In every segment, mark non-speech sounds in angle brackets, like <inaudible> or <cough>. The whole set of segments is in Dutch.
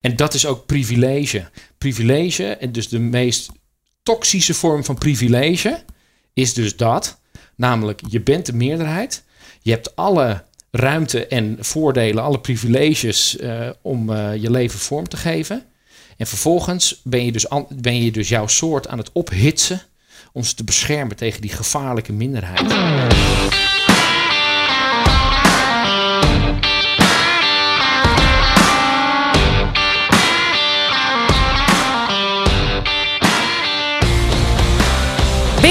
En dat is ook privilege. Privilege, en dus de meest toxische vorm van privilege, is dus dat. Namelijk, je bent de meerderheid. Je hebt alle ruimte en voordelen, alle privileges uh, om uh, je leven vorm te geven. En vervolgens ben je, dus ben je dus jouw soort aan het ophitsen om ze te beschermen tegen die gevaarlijke minderheid.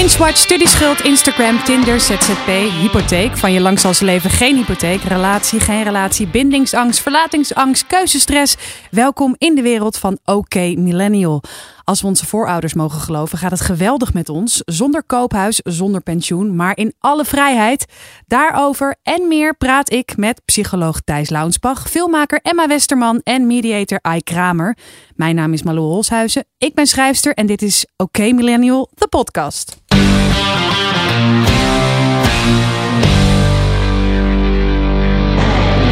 Binge-watch, studieschuld, Instagram, Tinder, ZZP, hypotheek. Van je lang zal ze leven geen hypotheek. Relatie, geen relatie, bindingsangst, verlatingsangst, keuzestress. Welkom in de wereld van OK Millennial. Als we onze voorouders mogen geloven, gaat het geweldig met ons. Zonder koophuis, zonder pensioen, maar in alle vrijheid. Daarover en meer praat ik met psycholoog Thijs Launsbach, filmmaker Emma Westerman en mediator Ai Kramer. Mijn naam is Malou Holshuizen. Ik ben schrijfster en dit is OK Millennial, de podcast.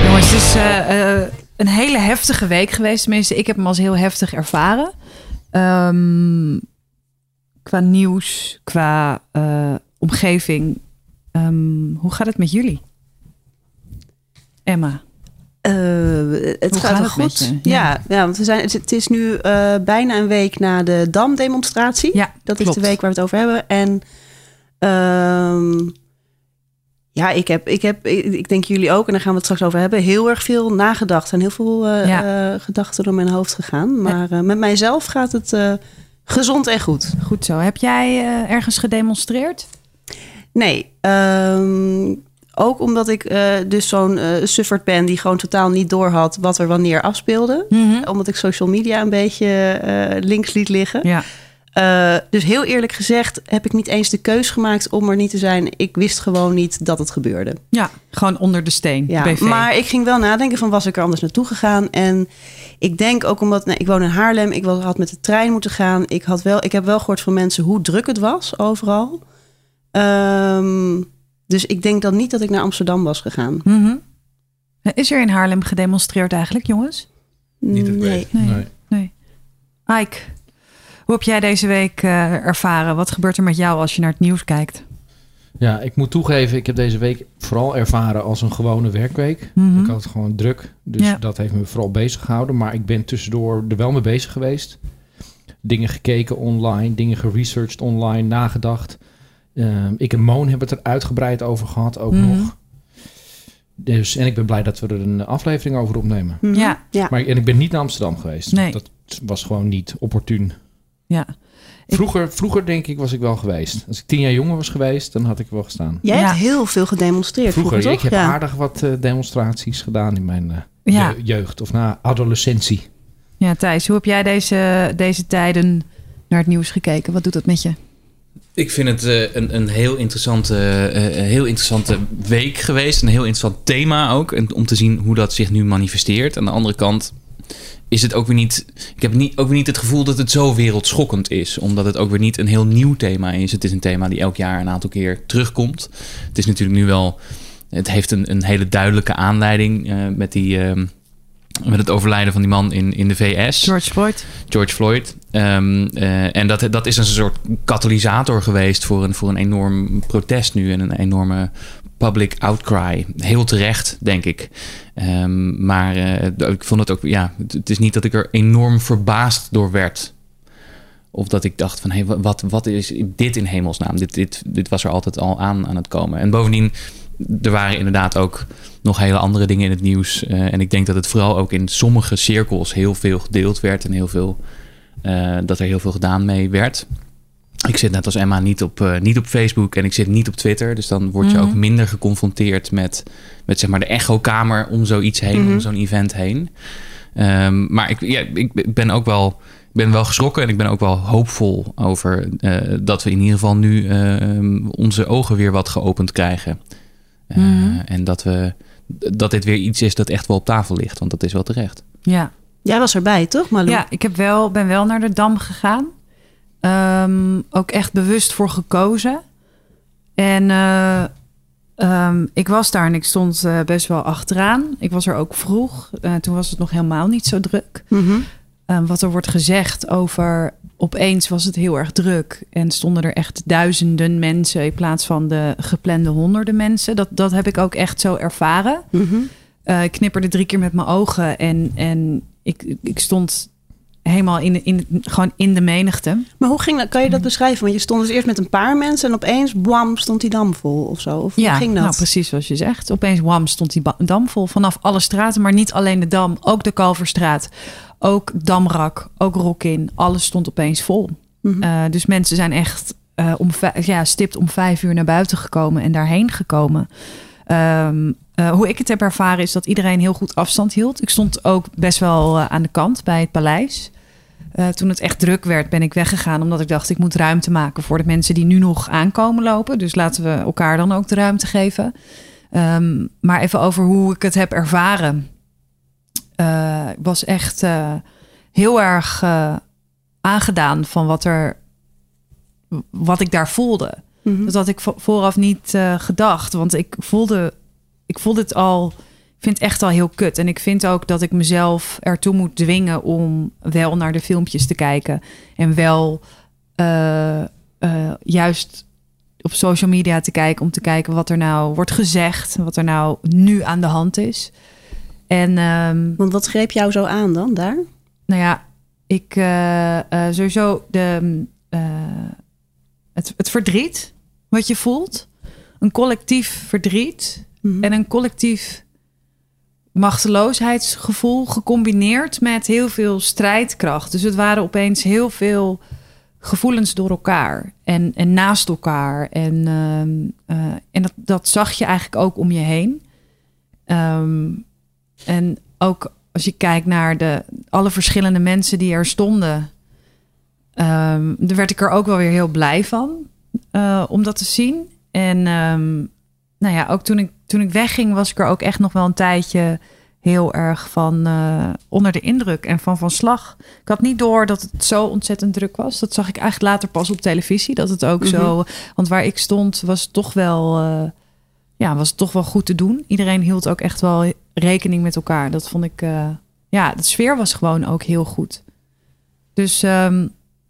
Jongens, het is uh, uh, een hele heftige week geweest. Tenminste, ik heb hem als heel heftig ervaren. Um, qua nieuws, qua uh, omgeving. Um, hoe gaat het met jullie? Emma. Uh, het Hoe gaat, gaat wel het goed. Ja. Ja. Ja, want we zijn, het is nu uh, bijna een week na de Dam-demonstratie. Ja, dat klopt. is de week waar we het over hebben. En um, ja, ik heb, ik heb, ik, denk jullie ook, en daar gaan we het straks over hebben, heel erg veel nagedacht en heel veel uh, Ja. uh, gedachten door mijn hoofd gegaan. Maar uh, met mijzelf gaat het gezond en goed. Goed zo. Heb jij ergens gedemonstreerd? Nee, um, ook omdat ik dus zo'n sufferd ben die gewoon totaal niet doorhad wat er wanneer afspeelde. Mhm. Omdat ik social media een beetje links liet liggen. Ja. Uh, dus heel eerlijk gezegd heb ik niet eens de keus gemaakt om er niet te zijn. Ik wist gewoon niet dat het gebeurde. Ja, gewoon onder de steen. Ja, BV. maar ik ging wel nadenken van was ik er anders naartoe gegaan. En ik denk ook omdat nou, ik woon in Haarlem, ik had met de trein moeten gaan. Ik, had wel, ik heb wel gehoord van mensen hoe druk het was overal. Um, dus ik denk dan niet dat ik naar Amsterdam was gegaan. Mm -hmm. Is er in Haarlem gedemonstreerd eigenlijk, jongens? Niet nee. Nee. nee. nee. Ike, hoe heb jij deze week uh, ervaren? Wat gebeurt er met jou als je naar het nieuws kijkt? Ja, ik moet toegeven, ik heb deze week vooral ervaren als een gewone werkweek. Mhm. Mm -hmm. Ik had het gewoon druk, dus Ja. dat heeft me vooral bezig gehouden. Maar ik ben tussendoor er wel mee bezig geweest. Dingen gekeken online, dingen geresearched online, nagedacht. Uh, ik en Moon hebben het er uitgebreid over gehad, ook Mhm. nog. Dus, en ik ben blij dat we er een aflevering over opnemen. Ja. ja. Maar, en ik ben niet naar Amsterdam geweest. Nee. Dat was gewoon niet opportun. Ja. Ik- Vroeger, vroeger denk ik was ik wel geweest. Als ik tien jaar jonger was geweest, dan had ik wel gestaan. Jij Ja. hebt heel veel gedemonstreerd Vroeger, vroeger, ik heb ja. aardig wat eh, demonstraties gedaan in mijn eh, jeugd of na adolescentie. ja, Thijs, hoe heb jij deze, deze tijden naar het nieuws gekeken? Wat doet dat met je? Ik vind het uh, een, een heel, interessante, uh, heel interessante week geweest. Een heel interessant thema ook. En om te zien hoe dat zich nu manifesteert. Aan de andere kant is het ook weer niet. Ik heb niet, ook weer niet het gevoel dat het zo wereldschokkend is. Omdat het ook weer niet een heel nieuw thema is. Het is een thema die elk jaar een aantal keer terugkomt. Het is natuurlijk nu wel. Het heeft een, een hele duidelijke aanleiding uh, met die. Uh, met het overlijden van die man in, in de VS. George Floyd. George Floyd. Um, uh, en dat, dat is een soort katalysator geweest voor een, voor een enorm protest nu en een enorme public outcry. Heel terecht, denk ik. Um, maar uh, ik vond het ook, ja, het is niet dat ik er enorm verbaasd door werd. Of dat ik dacht van, hé, hey, wat, wat is dit in hemelsnaam? Dit, dit, dit was er altijd al aan aan het komen. En bovendien, er waren inderdaad ook nog hele andere dingen in het nieuws. Uh, en ik denk dat het vooral ook in sommige cirkels heel veel gedeeld werd en heel veel, uh, dat er heel veel gedaan mee werd. Ik zit net als Emma niet op, uh, niet op Facebook en ik zit niet op Twitter. Dus dan word je Mhm. ook minder geconfronteerd met, met zeg maar de echokamer om zoiets heen, Mhm. om zo'n event heen. Um, maar ik, ja, ik ben ook wel, ik ben wel geschrokken en ik ben ook wel hoopvol over uh, dat we in ieder geval nu uh, onze ogen weer wat geopend krijgen. Uh, Mhm. En dat, we, dat dit weer iets is dat echt wel op tafel ligt, want dat is wel terecht. Ja, Jij was erbij, toch, Malou? ja ik heb wel, ben wel naar de Dam gegaan. Um, ook echt bewust voor gekozen. En uh, Ehm, ik was daar en ik stond eh, best wel achteraan. Ik was er ook vroeg. Eh, toen was het nog helemaal niet zo druk. Mhm. Ehm, wat er wordt gezegd over opeens was het heel erg druk en stonden er echt duizenden mensen in plaats van de geplande honderden mensen. Dat, dat heb ik ook echt zo ervaren. Mhm. Eh, ik knipperde drie keer met mijn ogen en, en ik, ik stond helemaal in, in, gewoon in de menigte. Maar hoe ging dat? Kan je dat beschrijven? Want je stond dus eerst met een paar mensen en opeens, blam, stond die dam vol of zo. Of hoe ging dat? nou precies zoals je zegt. Opeens wam stond die dam vol vanaf alle straten, maar niet alleen de dam, ook de Kalverstraat, ook Damrak, ook Rokin. Alles stond opeens vol. Mhm. Eh, dus mensen zijn echt eh, om ja, stipt om vijf uur naar buiten gekomen en daarheen gekomen. Ehm, eh, hoe ik het heb ervaren is dat iedereen heel goed afstand hield. Ik stond ook best wel eh, aan de kant bij het paleis. Eh, toen het echt druk werd, ben ik weggegaan omdat ik dacht ik moet ruimte maken voor de mensen die nu nog aankomen lopen. Dus laten we elkaar dan ook de ruimte geven. Ehm, maar even over hoe ik het heb ervaren. Ik was echt heel erg aangedaan van wat er wat ik daar voelde. Mhm. Dat had ik vo- vooraf niet eh, gedacht. Want ik voelde, ik voelde het al. Ik vind het echt al heel kut. En ik vind ook dat ik mezelf ertoe moet dwingen om wel naar de filmpjes te kijken. En wel eh, eh, juist op social media te kijken. Om te kijken wat er nou wordt gezegd. Wat er nou nu aan de hand is. En ehm, Want wat greep jou zo aan dan daar? nou ja, ik sowieso de, mm, het, het verdriet wat je voelt. Een collectief verdriet Mhm. en een collectief machteloosheidsgevoel gecombineerd met heel veel strijdkracht. Dus het waren opeens heel veel gevoelens door elkaar en, en naast elkaar. En, ehm, eh, en dat, dat zag je eigenlijk ook om je heen. Ehm, en ook als je kijkt naar de, alle verschillende mensen die er stonden, ehm daar werd ik er ook wel weer heel blij van eh, om dat te zien. En ehm, nou ja, ook toen ik, toen ik wegging, was ik er ook echt nog wel een tijdje heel erg van eh, onder de indruk en van van slag. Ik had niet door dat het zo ontzettend druk was. Dat zag ik eigenlijk later pas op televisie. Dat het ook zo. Want waar ik stond, was het toch wel. eh, ja, was het toch wel goed te doen. Iedereen hield ook echt wel rekening met elkaar. Dat vond ik. ja, de sfeer was gewoon ook heel goed. Dus ehm,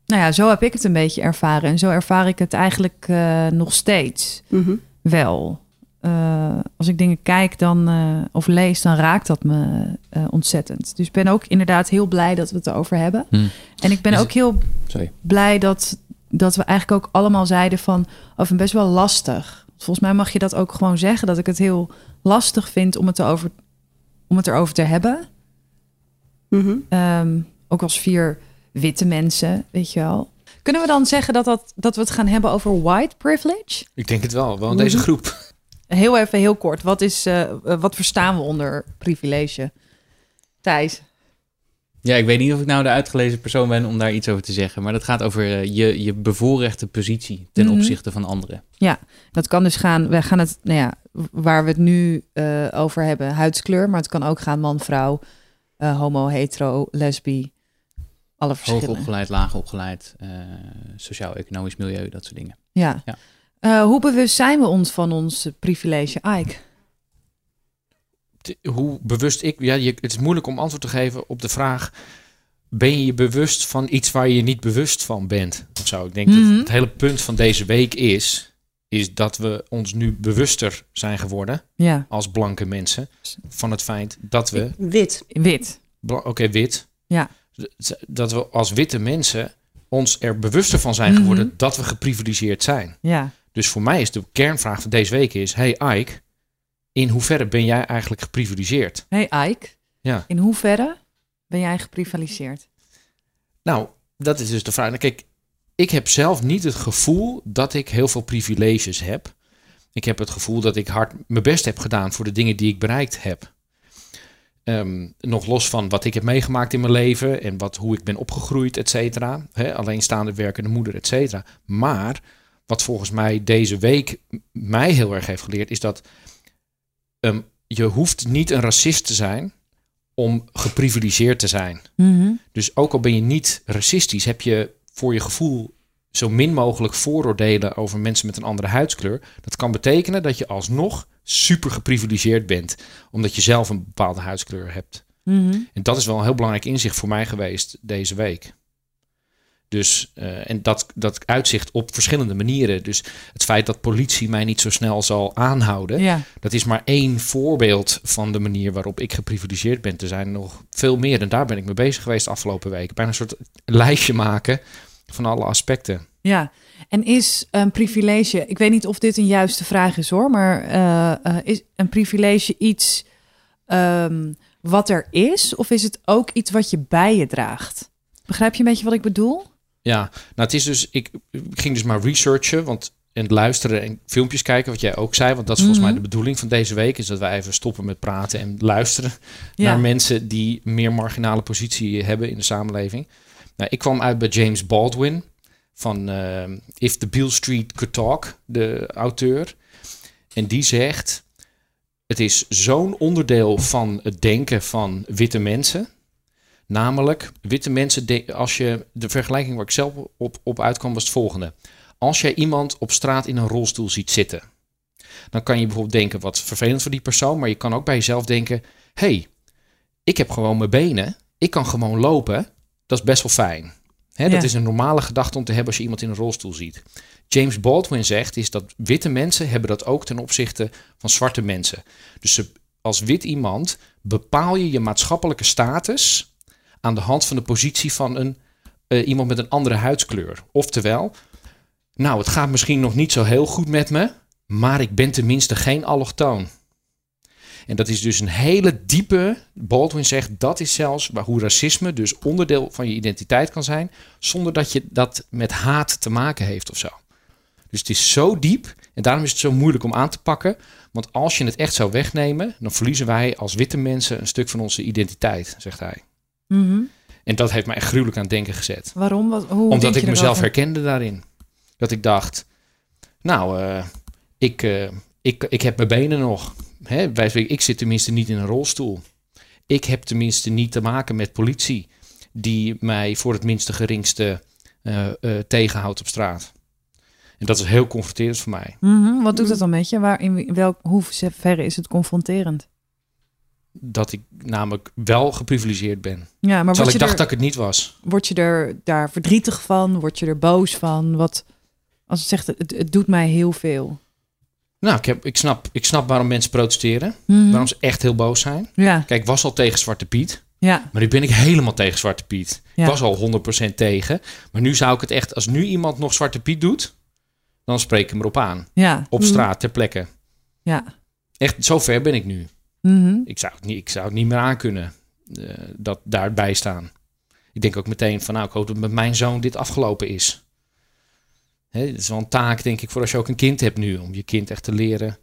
nou ja, zo heb ik het een beetje ervaren. En zo ervaar ik het eigenlijk eh, nog steeds Mhm. wel. Eh, als ik dingen kijk dan, eh, of lees, dan raakt dat me eh, ontzettend. Dus ik ben ook inderdaad heel blij dat we het erover hebben. Hm. En ik ben Is ook heel Sorry. blij dat, dat we eigenlijk ook allemaal zeiden van... of best wel lastig. Volgens mij mag je dat ook gewoon zeggen. Dat ik het heel lastig vind om het, erover, om het erover te hebben. Mhm. Ehm, ook als vier witte mensen, weet je wel. Kunnen we dan zeggen dat, dat, dat we het gaan hebben over white privilege? Ik denk het wel, wel in deze groep. Heel even, heel kort. Wat, is, eh, eh, wat verstaan we onder privilege? Thijs? Ja, ik weet niet of ik nou de uitgelezen persoon ben om daar iets over te zeggen. Maar dat gaat over eh, je, je bevoorrechte positie ten Mhm. opzichte van anderen. Dat kan dus gaan, we gaan het, nou ja, waar we het nu eh, over hebben, huidskleur. Maar het kan ook gaan man, vrouw, eh, homo, hetero, lesbi. Alle Hoog verschillen. opgeleid, laag opgeleid, eh, sociaal-economisch milieu, dat soort dingen. Ja. Ja. Eh, hoe bewust zijn we ons van ons privilege, Ike? Hoe bewust ik... Ja, je, het is moeilijk om antwoord te geven op de vraag... Ben je je bewust van iets waar je je niet bewust van bent? Of zo. Ik denk Mhm. dat het hele punt van deze week is... is dat we ons nu bewuster zijn geworden... Ja, als blanke mensen... van het feit dat we... Wit. wit. Oké, wit. Ja. Dat we als witte mensen ons er bewuster van zijn Mhm. geworden... dat we geprivilegeerd zijn. Ja. Dus voor mij is de kernvraag van deze week is... Hey Ike, in hoeverre ben jij eigenlijk geprivilegeerd? Hey Ike, Ja. in hoeverre ben jij geprivilegeerd? Nou, dat is dus de vraag. Nou, Kijk, ik heb zelf niet het gevoel dat ik heel veel privileges heb. Ik heb het gevoel dat ik hard mijn best heb gedaan voor de dingen die ik bereikt heb. Ehm, nog los van wat ik heb meegemaakt in mijn leven en wat, hoe ik ben opgegroeid, et cetera. Alleenstaande werkende moeder, et cetera. Maar wat volgens mij deze week mij heel erg heeft geleerd, is dat ehm, je hoeft niet een racist te zijn om geprivilegeerd te zijn. Dus ook al ben je niet racistisch, heb je voor je gevoel zo min mogelijk vooroordelen over mensen met een andere huidskleur. Dat kan betekenen dat je alsnog super geprivilegeerd bent, omdat je zelf een bepaalde huidskleur hebt. Mhm. En dat is wel een heel belangrijk inzicht voor mij geweest deze week. Dus, eh, en dat, dat uitzicht op verschillende manieren. Dus het feit dat politie mij niet zo snel zal aanhouden, Ja. dat is maar één voorbeeld van de manier waarop ik geprivilegeerd ben. Er zijn nog veel meer en daar ben ik mee bezig geweest de afgelopen weken. Bijna een soort lijstje maken van alle aspecten. Ja, en is een privilege, ik weet niet of dit een juiste vraag is hoor, maar eh, eh, is een privilege iets ehm, wat er is, of is het ook iets wat je bij je draagt? Begrijp je een beetje wat ik bedoel? Ja, nou het is dus, ik ging dus maar researchen, want en luisteren en filmpjes kijken, wat jij ook zei, want dat is volgens Mhm. mij de bedoeling van deze week, is dat wij even stoppen met praten en luisteren Ja. naar mensen die meer marginale positie hebben in de samenleving. Nou, ik kwam uit bij James Baldwin van eh, If the Beale Street Could Talk, de auteur. En die zegt: Het is zo'n onderdeel van het denken van witte mensen. Namelijk, witte mensen, als je de vergelijking waar ik zelf op, op uitkwam, was het volgende. Als jij iemand op straat in een rolstoel ziet zitten, dan kan je bijvoorbeeld denken: wat vervelend voor die persoon. Maar je kan ook bij jezelf denken: hey, ik heb gewoon mijn benen. Ik kan gewoon lopen. Dat is best wel fijn. Hè, Dat Ja. is een normale gedachte om te hebben als je iemand in een rolstoel ziet. James Baldwin zegt is dat witte mensen hebben dat ook ten opzichte van zwarte mensen. Dus ze- als wit iemand bepaal je je maatschappelijke status aan de hand van de positie van een, eh, iemand met een andere huidskleur. Oftewel, nou, het gaat misschien nog niet zo heel goed met me, maar ik ben tenminste geen allochtoon. En dat is dus een hele diepe, Baldwin zegt, dat is zelfs waar hoe racisme dus onderdeel van je identiteit kan zijn, zonder dat je dat met haat te maken heeft of zo. Dus het is zo diep en daarom is het zo moeilijk om aan te pakken. Want als je het echt zou wegnemen, dan verliezen wij als witte mensen een stuk van onze identiteit, zegt hij. Mhm. En dat heeft mij echt gruwelijk aan het denken gezet. Waarom? Wat, hoe Omdat ik mezelf herkende daarin. Dat ik dacht, nou, eh, ik, eh, ik, ik heb mijn benen nog. Hè, wij ik zit tenminste niet in een rolstoel. Ik heb tenminste niet te maken met politie die mij voor het minste geringste eh, eh, tegenhoudt op straat. En dat is heel confronterend voor mij. Mhm, Wat doet dat dan met je? Waar, in, welk, hoe ver is het confronterend? Dat ik namelijk wel geprivilegeerd ben. Ja, maar Terwijl ik je, dacht er, dat ik het niet was. word je er daar verdrietig van? Word je er boos van? Wat, als het zegt, het, het doet mij heel veel. Nou, ik, heb, ik, snap, ik snap waarom mensen protesteren. Mhm. Waarom ze echt heel boos zijn. Ja, Kijk, ik was al tegen Zwarte Piet. ja, Maar nu ben ik helemaal tegen Zwarte Piet. Ja. Ik was al 100% tegen. Maar nu zou ik het echt... Als nu iemand nog Zwarte Piet doet... dan spreek ik hem erop aan. ja. Op straat, ter plekke. Ja. Echt, zo ver ben ik nu. Mhm. Ik zou het niet, ik zou het niet meer aankunnen. eh dat daarbij staan. Ik denk ook meteen van... Nou, ik hoop dat met mijn zoon dit afgelopen is. Het is wel een taak, denk ik, voor als je ook een kind hebt nu. Om je kind echt te leren...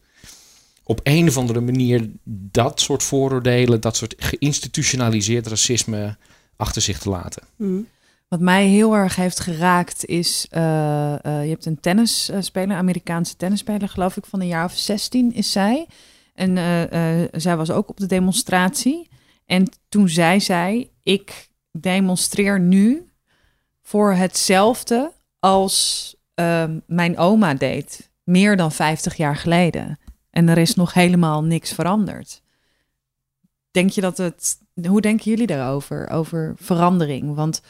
op een of andere manier dat soort vooroordelen... dat soort geïnstitutionaliseerd racisme achter zich te laten. Mhm. Wat mij heel erg heeft geraakt is, eh, eh, je hebt een tennisspeler, Amerikaanse tennisspeler, geloof ik, van een jaar of 16 is zij. En eh, zij was ook op de demonstratie. En toen zei zij, ik demonstreer nu voor hetzelfde als ehm, mijn oma deed, meer dan 50 jaar geleden. En er is nog helemaal niks veranderd. Denk je dat het, hoe denken jullie daarover, over verandering? Want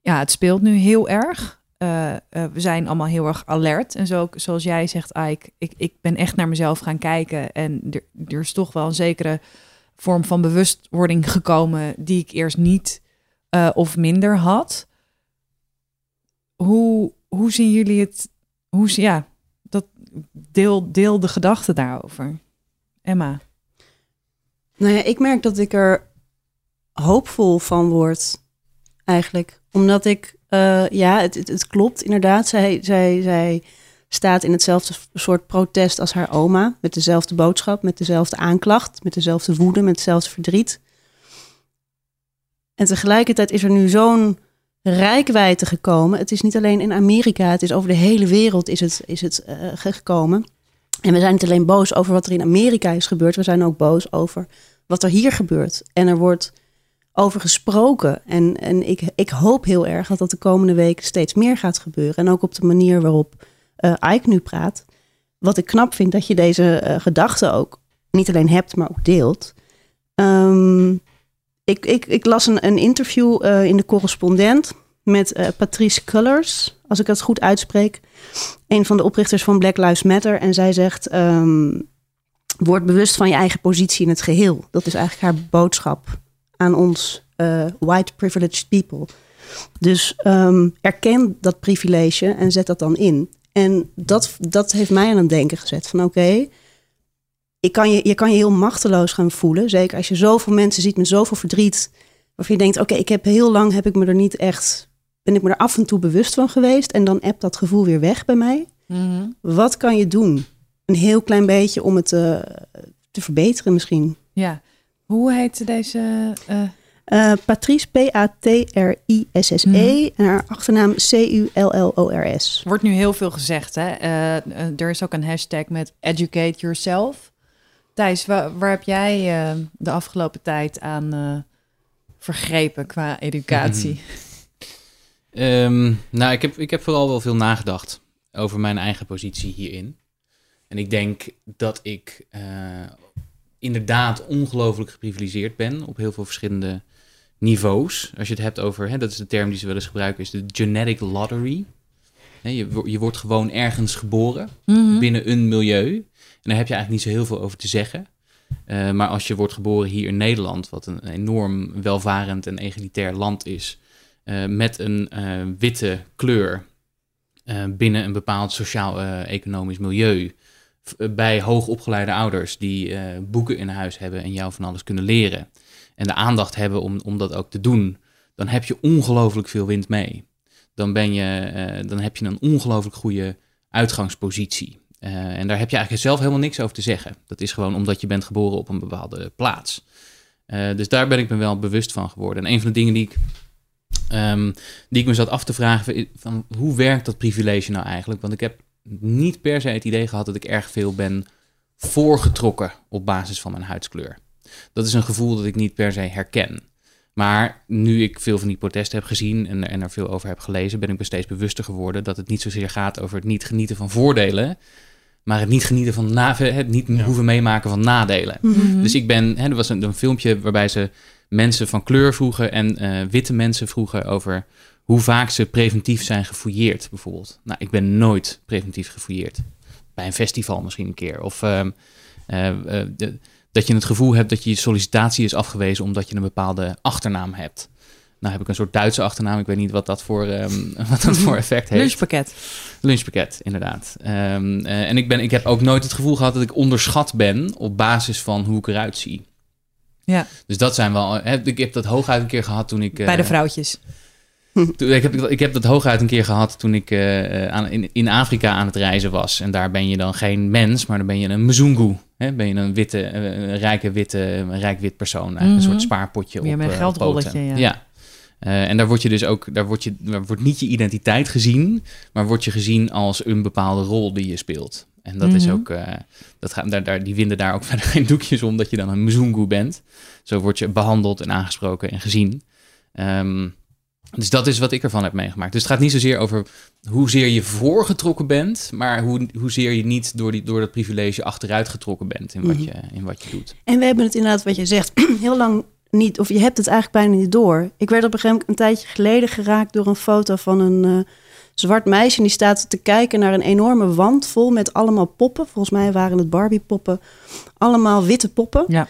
ja, het speelt nu heel erg. Eh, eh, we zijn allemaal heel erg alert. En zo, zoals jij zegt, Ike, ik, ik ben echt naar mezelf gaan kijken. En er, is toch wel een zekere vorm van bewustwording gekomen die ik eerst niet eh, of minder had. Hoe, hoe zien jullie het? Hoe, ja, dat, deel, deel de gedachten daarover. Emma. Nou ja, ik merk dat ik er hoopvol van word, eigenlijk. Omdat ik, eh, ja, het, het, het klopt inderdaad. Zij, zij, zij staat in hetzelfde soort protest als haar oma. Met dezelfde boodschap, met dezelfde aanklacht, met dezelfde woede, met hetzelfde verdriet. En tegelijkertijd is er nu zo'n rijkwijde gekomen. Het is niet alleen in Amerika, het is over de hele wereld is het, is het eh, gekomen. En we zijn niet alleen boos over wat er in Amerika is gebeurd, we zijn ook boos over wat er hier gebeurt. En er wordt over gesproken. En, en ik, ik hoop heel erg dat dat de komende weken steeds meer gaat gebeuren. En ook op de manier waarop uh, Ike nu praat. Wat ik knap vind, dat je deze uh, gedachten ook niet alleen hebt, maar ook deelt. Um, ik, ik, ik las een, een interview uh, in de correspondent met uh, Patrice Cullers, als ik het goed uitspreek. Een van de oprichters van Black Lives Matter. En zij zegt: um, Word bewust van je eigen positie in het geheel. Dat is eigenlijk haar boodschap aan ons uh, white privileged people. Dus um, erken dat privilege en zet dat dan in. En dat, dat heeft mij aan het denken gezet van oké, ik kan je, je kan je heel machteloos gaan voelen. Zeker als je zoveel mensen ziet met zoveel verdriet. Waarvan je denkt, oké, ik heb heel lang heb ik me er niet echt, ben ik me er af en toe bewust van geweest. En dan hebt dat gevoel weer weg bij mij. Mm-hmm. Wat kan je doen? Een heel klein beetje om het te, te verbeteren misschien. Ja, hoe heet deze... Uh... Uh, Patrice, P-A-T-R-I-S-S-E. Mm-hmm. En haar achternaam C-U-L-L-O-R-S. Wordt nu heel veel gezegd. Hè? Er is ook een hashtag met educate yourself. Thijs, waar, heb jij uh, de afgelopen tijd aan uh, vergrepen qua educatie? um, <laughs> nou, ik heb, ik heb vooral wel veel nagedacht over mijn eigen positie hierin. En ik denk dat ik uh, inderdaad ongelooflijk geprivilegeerd ben op heel veel verschillende niveaus. Als je het hebt over, hè, dat is de term die ze wel eens gebruiken, is de genetic lottery. Je, je wordt gewoon ergens geboren mm -hmm. binnen een milieu. En daar heb je eigenlijk niet zo heel veel over te zeggen. Uh, maar als je wordt geboren hier in Nederland, wat een enorm welvarend en egalitair land is, uh, met een uh, witte kleur binnen een bepaald sociaal-economisch milieu, bij hoogopgeleide ouders die boeken in huis hebben en jou van alles kunnen leren, en de aandacht hebben om, om dat ook te doen, dan heb je ongelooflijk veel wind mee. Dan, ben je, dan heb je een ongelooflijk goede uitgangspositie. Uh, en daar heb je eigenlijk zelf helemaal niks over te zeggen. Dat is gewoon omdat je bent geboren op een bepaalde plaats. Uh, dus daar ben ik me wel bewust van geworden. En een van de dingen die ik, um, die ik me zat af te vragen, van hoe werkt dat privilege nou eigenlijk? Want ik heb niet per se het idee gehad dat ik erg veel ben voorgetrokken op basis van mijn huidskleur. Dat is een gevoel dat ik niet per se herken. Maar nu ik veel van die protesten heb gezien en, en er veel over heb gelezen, ben ik me steeds bewuster geworden dat het niet zozeer gaat over het niet genieten van voordelen, maar het niet genieten van na, het niet hoeven meemaken van nadelen. Mm-hmm. Dus ik ben, hè, er was een, een, filmpje waarbij ze mensen van kleur vroegen en uh, witte mensen vroegen over hoe vaak ze preventief zijn gefouilleerd, bijvoorbeeld. Nou, ik ben nooit preventief gefouilleerd. Bij een festival misschien een keer. Of uh, uh, de, dat je het gevoel hebt dat je sollicitatie is afgewezen omdat je een bepaalde achternaam hebt. Nou heb ik een soort Duitse achternaam. Ik weet niet wat dat voor, um, <laughs> wat dat voor effect heeft. Lunchpakket. Lunchpakket, inderdaad. Um, uh, en ik, ben, ik heb ook nooit het gevoel gehad dat ik onderschat ben op basis van hoe ik eruit zie. Ja. Dus dat zijn wel. Hè, ik heb dat hooguit een keer gehad toen ik. Uh, Bij de vrouwtjes. <laughs> Toen, ik, heb, ik heb dat hooguit een keer gehad toen ik uh, aan, in, in Afrika aan het reizen was. En daar ben je dan geen mens, maar dan ben je een mzungu. Hè? Ben je een witte, een rijke witte, een rijk wit persoon. Eigenlijk mm -hmm. een soort spaarpotje ja, op met een geldrolletje, poten. ja. ja. Uh, en daar word je dus ook, daar wordt, je, daar wordt niet je identiteit gezien, maar wordt je gezien als een bepaalde rol die je speelt. En dat mm -hmm. is ook, uh, dat gaat, daar, daar, die winden daar ook <laughs> verder geen doekjes om dat je dan een Mzungu bent. Zo word je behandeld en aangesproken en gezien. Um, dus dat is wat ik ervan heb meegemaakt. Dus het gaat niet zozeer over hoezeer je voorgetrokken bent, maar hoe, hoezeer je niet door, die, door dat privilege achteruit getrokken bent in wat, Mhm. je, in wat je doet. En we hebben het inderdaad, wat je zegt, <clears throat> heel lang niet, of je hebt het eigenlijk bijna niet door. Ik werd op een gegeven moment een tijdje geleden geraakt door een foto van een uh, zwart meisje. En die staat te kijken naar een enorme wand vol met allemaal poppen. Volgens mij waren het Barbie-poppen. Allemaal witte poppen. Ja.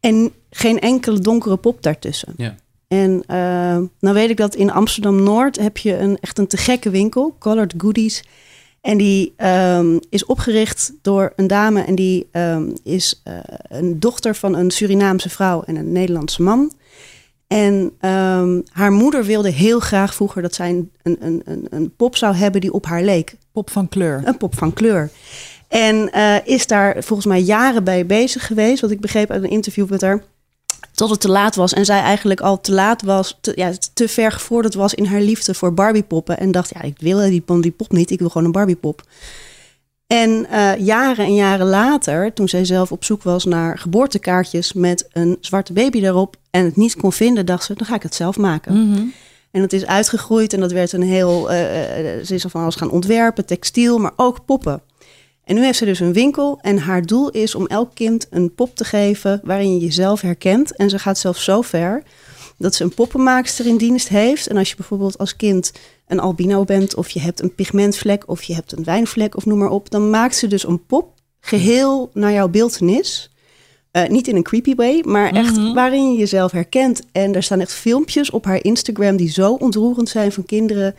En geen enkele donkere pop daartussen. Ja. En uh, nou weet ik dat in Amsterdam-Noord heb je een, echt een te gekke winkel, Colored Goodies. En die um, is opgericht door een dame en die um, is uh, een dochter van een Surinaamse vrouw en een Nederlandse man. En um, haar moeder wilde heel graag vroeger dat zij een, een, een, een pop zou hebben die op haar leek. Pop van kleur. Een pop van kleur. En uh, is daar volgens mij jaren bij bezig geweest. Wat ik begreep uit een interview met haar tot het te laat was. En zij eigenlijk al te laat was, te, ja, te ver gevorderd was in haar liefde voor Barbiepoppen. En dacht, ja, ik wil die, die pop niet, ik wil gewoon een Barbiepop. En eh, jaren en jaren later, toen zij zelf op zoek was naar geboortekaartjes met een zwarte baby daarop en het niet kon vinden, dacht ze, dan ga ik het zelf maken. Mhm. En dat is uitgegroeid en dat werd een heel, eh, eh, ze is er van alles gaan ontwerpen, textiel, maar ook poppen. En nu heeft ze dus een winkel en haar doel is om elk kind een pop te geven waarin je jezelf herkent. En ze gaat zelfs zo ver dat ze een poppenmaakster in dienst heeft. En als je bijvoorbeeld als kind een albino bent of je hebt een pigmentvlek of je hebt een wijnvlek of noem maar op, dan maakt ze dus een pop geheel naar jouw beeltenis. Eh, niet in een creepy way, maar echt Mhm. waarin je jezelf herkent. En er staan echt filmpjes op haar Instagram die zo ontroerend zijn van kinderen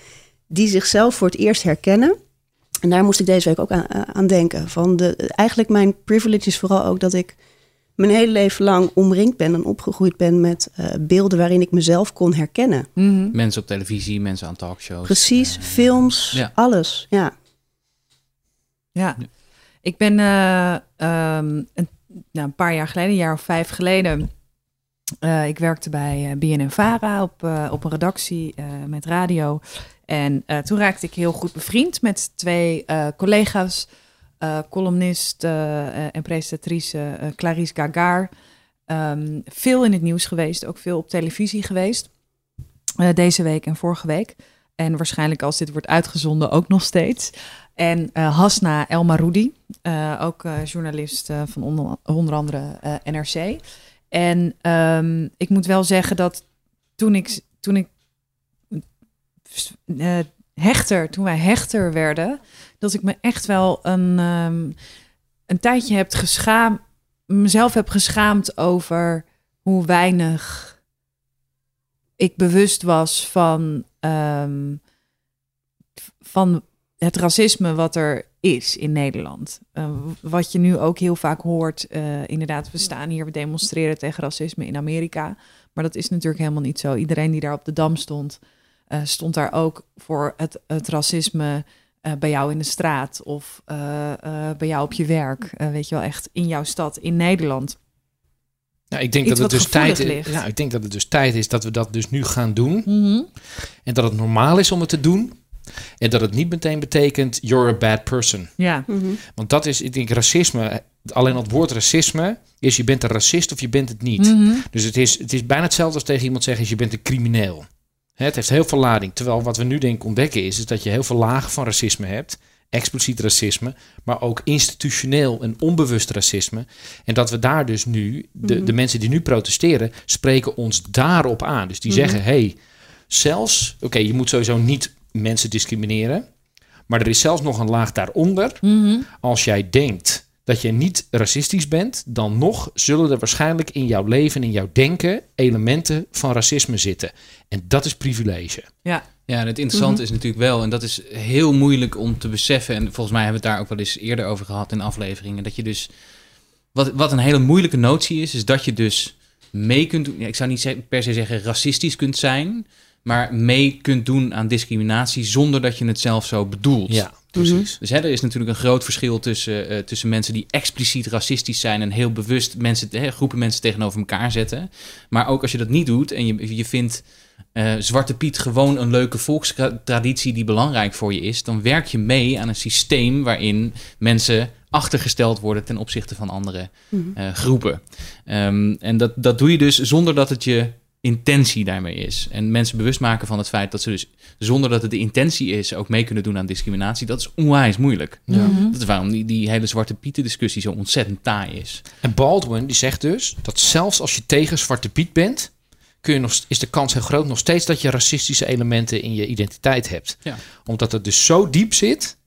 die zichzelf voor het eerst herkennen. En daar moest ik deze week ook aan, eh, aan denken. Van de, eigenlijk mijn privilege is vooral ook dat ik mijn hele leven lang omringd ben en opgegroeid ben met eh, beelden waarin ik mezelf kon herkennen. Mhm. Mensen op televisie, mensen aan talkshows. Precies, films, ja. alles. Ja. Ja. Ik ben eh, ehm, een, nou, een paar jaar geleden, een jaar of vijf geleden. Eh, ik werkte bij eh, BNN-Vara op, eh, op een redactie met radio. En toen raakte ik heel goed bevriend met twee collega's. columnist en presentatrice Clarice Gagar. Ehm, veel in het nieuws geweest, ook veel op televisie geweest. Deze week en vorige week. En waarschijnlijk als dit wordt uitgezonden ook nog steeds. En Hasna El Maroudi, eh, ook journalist van onder, onder andere NRC. En ehm, ik moet wel zeggen dat toen ik, toen ik eh, hechter, toen wij hechter werden, dat ik me echt wel een, ehm, een tijdje heb geschaamd, mezelf heb geschaamd over hoe weinig ik bewust was van, ehm, van het racisme wat er is in Nederland. Eh, wat je nu ook heel vaak hoort. eh, inderdaad, we staan hier, we demonstreren tegen racisme in Amerika. Maar dat is natuurlijk helemaal niet zo. Iedereen die daar op de dam stond, eh, stond daar ook voor het, het racisme bij jou in de straat of bij jou op je werk. Weet je wel, echt in jouw stad, in Nederland. Ik denk Iets dat het dus tijd is. Ja, ik denk dat het dus tijd is dat we dat dus nu gaan doen. En dat het normaal is om het te doen. En dat het niet meteen betekent you're a bad person. Ja, Mhm. Want dat is, ik denk, racisme. Alleen al het woord racisme is je bent een racist of je bent het niet. Mhm. Dus het is, het is bijna hetzelfde als tegen iemand zeggen: je bent een crimineel. Hè, het heeft heel veel lading. Terwijl wat we nu denk ik ontdekken is, is dat je heel veel lagen van racisme hebt. Expliciet racisme, maar ook institutioneel en onbewust racisme. En dat we daar dus nu, de, Mhm. de mensen die nu protesteren, spreken ons daarop aan. Dus die zeggen: hey, zelfs, oké, je moet sowieso niet mensen discrimineren. Maar er is zelfs nog een laag daaronder. Mhm. Als jij denkt dat je niet racistisch bent, dan nog zullen er waarschijnlijk in jouw leven, in jouw denken, elementen van racisme zitten. En dat is privilege. ja. Ja, en het interessante Mhm. is natuurlijk wel, en dat is heel moeilijk om te beseffen. En volgens mij hebben we het daar ook wel eens eerder over gehad in afleveringen. Dat je dus. Wat, wat een hele moeilijke notie is, is dat je dus mee kunt doen. Ja, ik zou niet per se zeggen racistisch kunt zijn, maar mee kunt doen aan discriminatie zonder dat je het zelf zo bedoelt. Ja, precies. Dus hè, er is natuurlijk een groot verschil tussen, eh, tussen mensen die expliciet racistisch zijn en heel bewust mensen, hè, groepen mensen tegenover elkaar zetten. Maar ook als je dat niet doet en je, je vindt eh, Zwarte Piet gewoon een leuke volkstraditie die belangrijk voor je is, dan werk je mee aan een systeem waarin mensen achtergesteld worden ten opzichte van andere Mhm. eh, groepen. Ehm, en dat, dat doe je dus zonder dat het je intentie daarmee is. En mensen bewust maken van het feit dat ze dus zonder dat het de intentie is ook mee kunnen doen aan discriminatie, dat is onwijs moeilijk. Ja. Mhm. Dat is waarom die, die hele zwarte pieten discussie zo ontzettend taai is. En Baldwin die zegt dus dat zelfs als je tegen Zwarte Piet bent, kun je nog, is de kans heel groot nog steeds dat je racistische elementen in je identiteit hebt. Ja. Omdat het dus zo diep zit,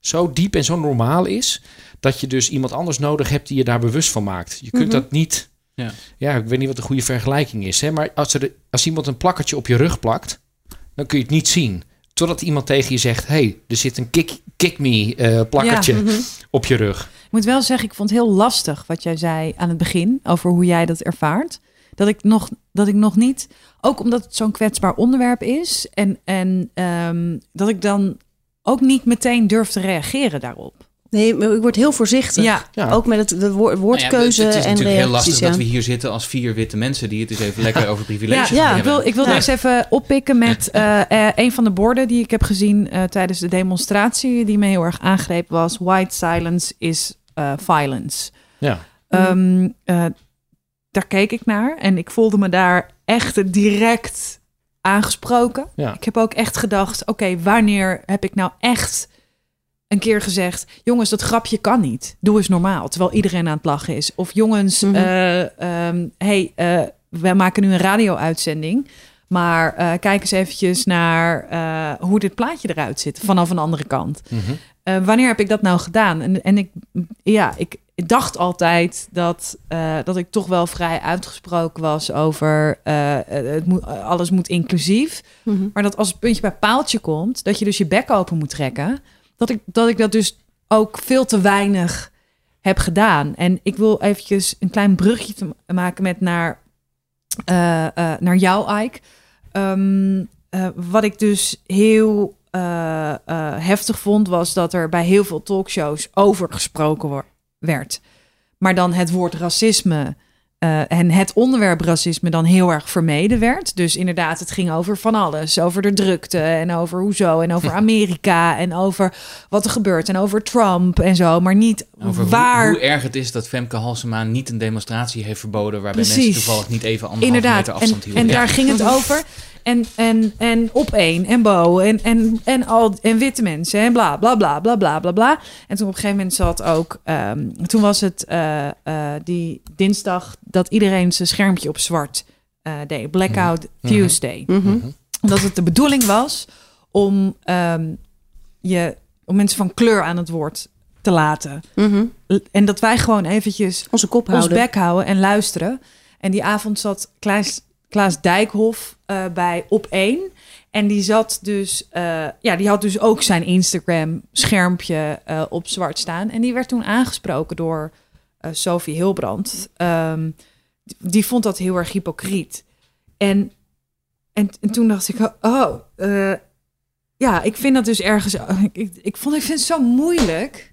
zo diep en zo normaal is, dat je dus iemand anders nodig hebt die je daar bewust van maakt. Je kunt Mhm. dat niet. Ja. ja, ik weet niet wat de goede vergelijking is. Hè? Maar als, er, als iemand een plakkertje op je rug plakt, dan kun je het niet zien. Totdat iemand tegen je zegt: hey, er zit een kick, kick me eh, plakkertje Mhm. op je rug. Ik moet wel zeggen, ik vond het heel lastig wat jij zei aan het begin over hoe jij dat ervaart. Dat ik nog, dat ik nog niet, ook omdat het zo'n kwetsbaar onderwerp is, en, en ehm, dat ik dan ook niet meteen durf te reageren daarop. Nee, maar ik word heel voorzichtig. Ja. Ja. Ook met het, de woor- woordkeuze Nou ja, het, het is natuurlijk heel lastig ja. dat we hier zitten als vier witte mensen die het eens even lekker over privileges Ja, Ja, gaan ik wil, hebben. ik wil Ja. eens even oppikken met eh, eh, een van de borden die ik heb gezien eh, tijdens de demonstratie, die me heel erg aangreep, was White silence is eh, violence. Ja. Ehm, eh, daar keek ik naar en ik voelde me daar echt direct aangesproken. Ja. Ik heb ook echt gedacht, oké, wanneer heb ik nou echt een keer gezegd... jongens, dat grapje kan niet. Doe eens normaal, terwijl iedereen aan het lachen is. Of jongens, ehm, hey, eh, wij maken nu een radio-uitzending... maar eh, kijk eens eventjes naar hoe dit plaatje eruit zit... vanaf een andere kant. Mhm. Wanneer heb ik dat nou gedaan? En, en ik, ja, ik dacht altijd dat, dat ik toch wel vrij uitgesproken was over het moet, alles moet inclusief. Mhm. Maar dat als het puntje bij paaltje komt, dat je dus je bek open moet trekken. Dat ik dat, ik dat dus ook veel te weinig heb gedaan. En ik wil eventjes een klein brugje maken met naar, eh, eh, naar jou, Ike. Ehm, eh, wat ik dus heel heftig vond, was dat er bij heel veel talkshows over gesproken werd. Maar dan het woord racisme eh, en het onderwerp racisme dan heel erg vermeden werd. Dus inderdaad, het ging over van alles. Over de drukte en over hoezo en over Amerika en over wat er gebeurt en over Trump en zo. Maar niet Over waar... Hoe, erg het is dat Femke Halsema niet een demonstratie heeft verboden... waarbij mensen toevallig niet even anderhalve Inderdaad, meter en, afstand hielden. en Ja. daar ging het over. En, en, en op één en Bo en, en, en, al, en witte mensen en bla bla bla bla bla bla bla. En toen op een gegeven moment zat ook, ehm, toen was het eh, eh, die dinsdag dat iedereen zijn schermpje op zwart eh, deed. Blackout Tuesday. Mhm. Dat het de bedoeling was om, ehm, je, om mensen van kleur aan het woord te laten. Mhm. En dat wij gewoon eventjes Onze kop ons houden. bek houden en luisteren. En die avond zat Klaas, Klaas Dijkhoff eh, bij Op 1. En die zat dus, eh, ja, die had dus ook zijn Instagram schermpje eh, op zwart staan. En die werd toen aangesproken door Sophie Hilbrand. Ehm, die, vond dat heel erg hypocriet. En, en, en toen dacht ik, oh, eh, ja, ik vind dat dus ergens, <laughs> ik, ik, vond, ik vind het zo moeilijk.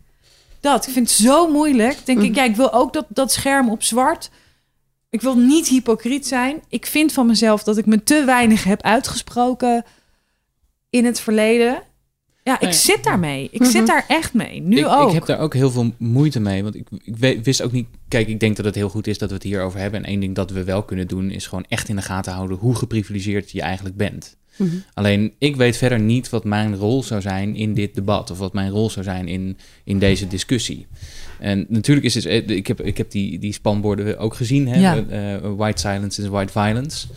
Dat, ik vind het zo moeilijk. Denk ik, Mhm. ja, ik wil ook dat, dat scherm op zwart. Ik wil niet hypocriet zijn. Ik vind van mezelf dat ik me te weinig heb uitgesproken in het verleden. Ja, ik Nee. zit daarmee. Ik Mhm. zit daar echt mee. Nu ik, ook. Ik heb daar ook heel veel moeite mee. Want ik, ik wist ook niet. Kijk, ik denk dat het heel goed is dat we het hierover hebben. En één ding dat we wel kunnen doen, is gewoon echt in de gaten houden hoe geprivilegeerd je eigenlijk bent. Mhm. Alleen ik weet verder niet wat mijn rol zou zijn in dit debat. Of wat mijn rol zou zijn in, in deze discussie. En natuurlijk is het. Ik heb, ik heb die, die spanborden ook gezien. Hè? Ja. Eh, eh, white silence is white violence.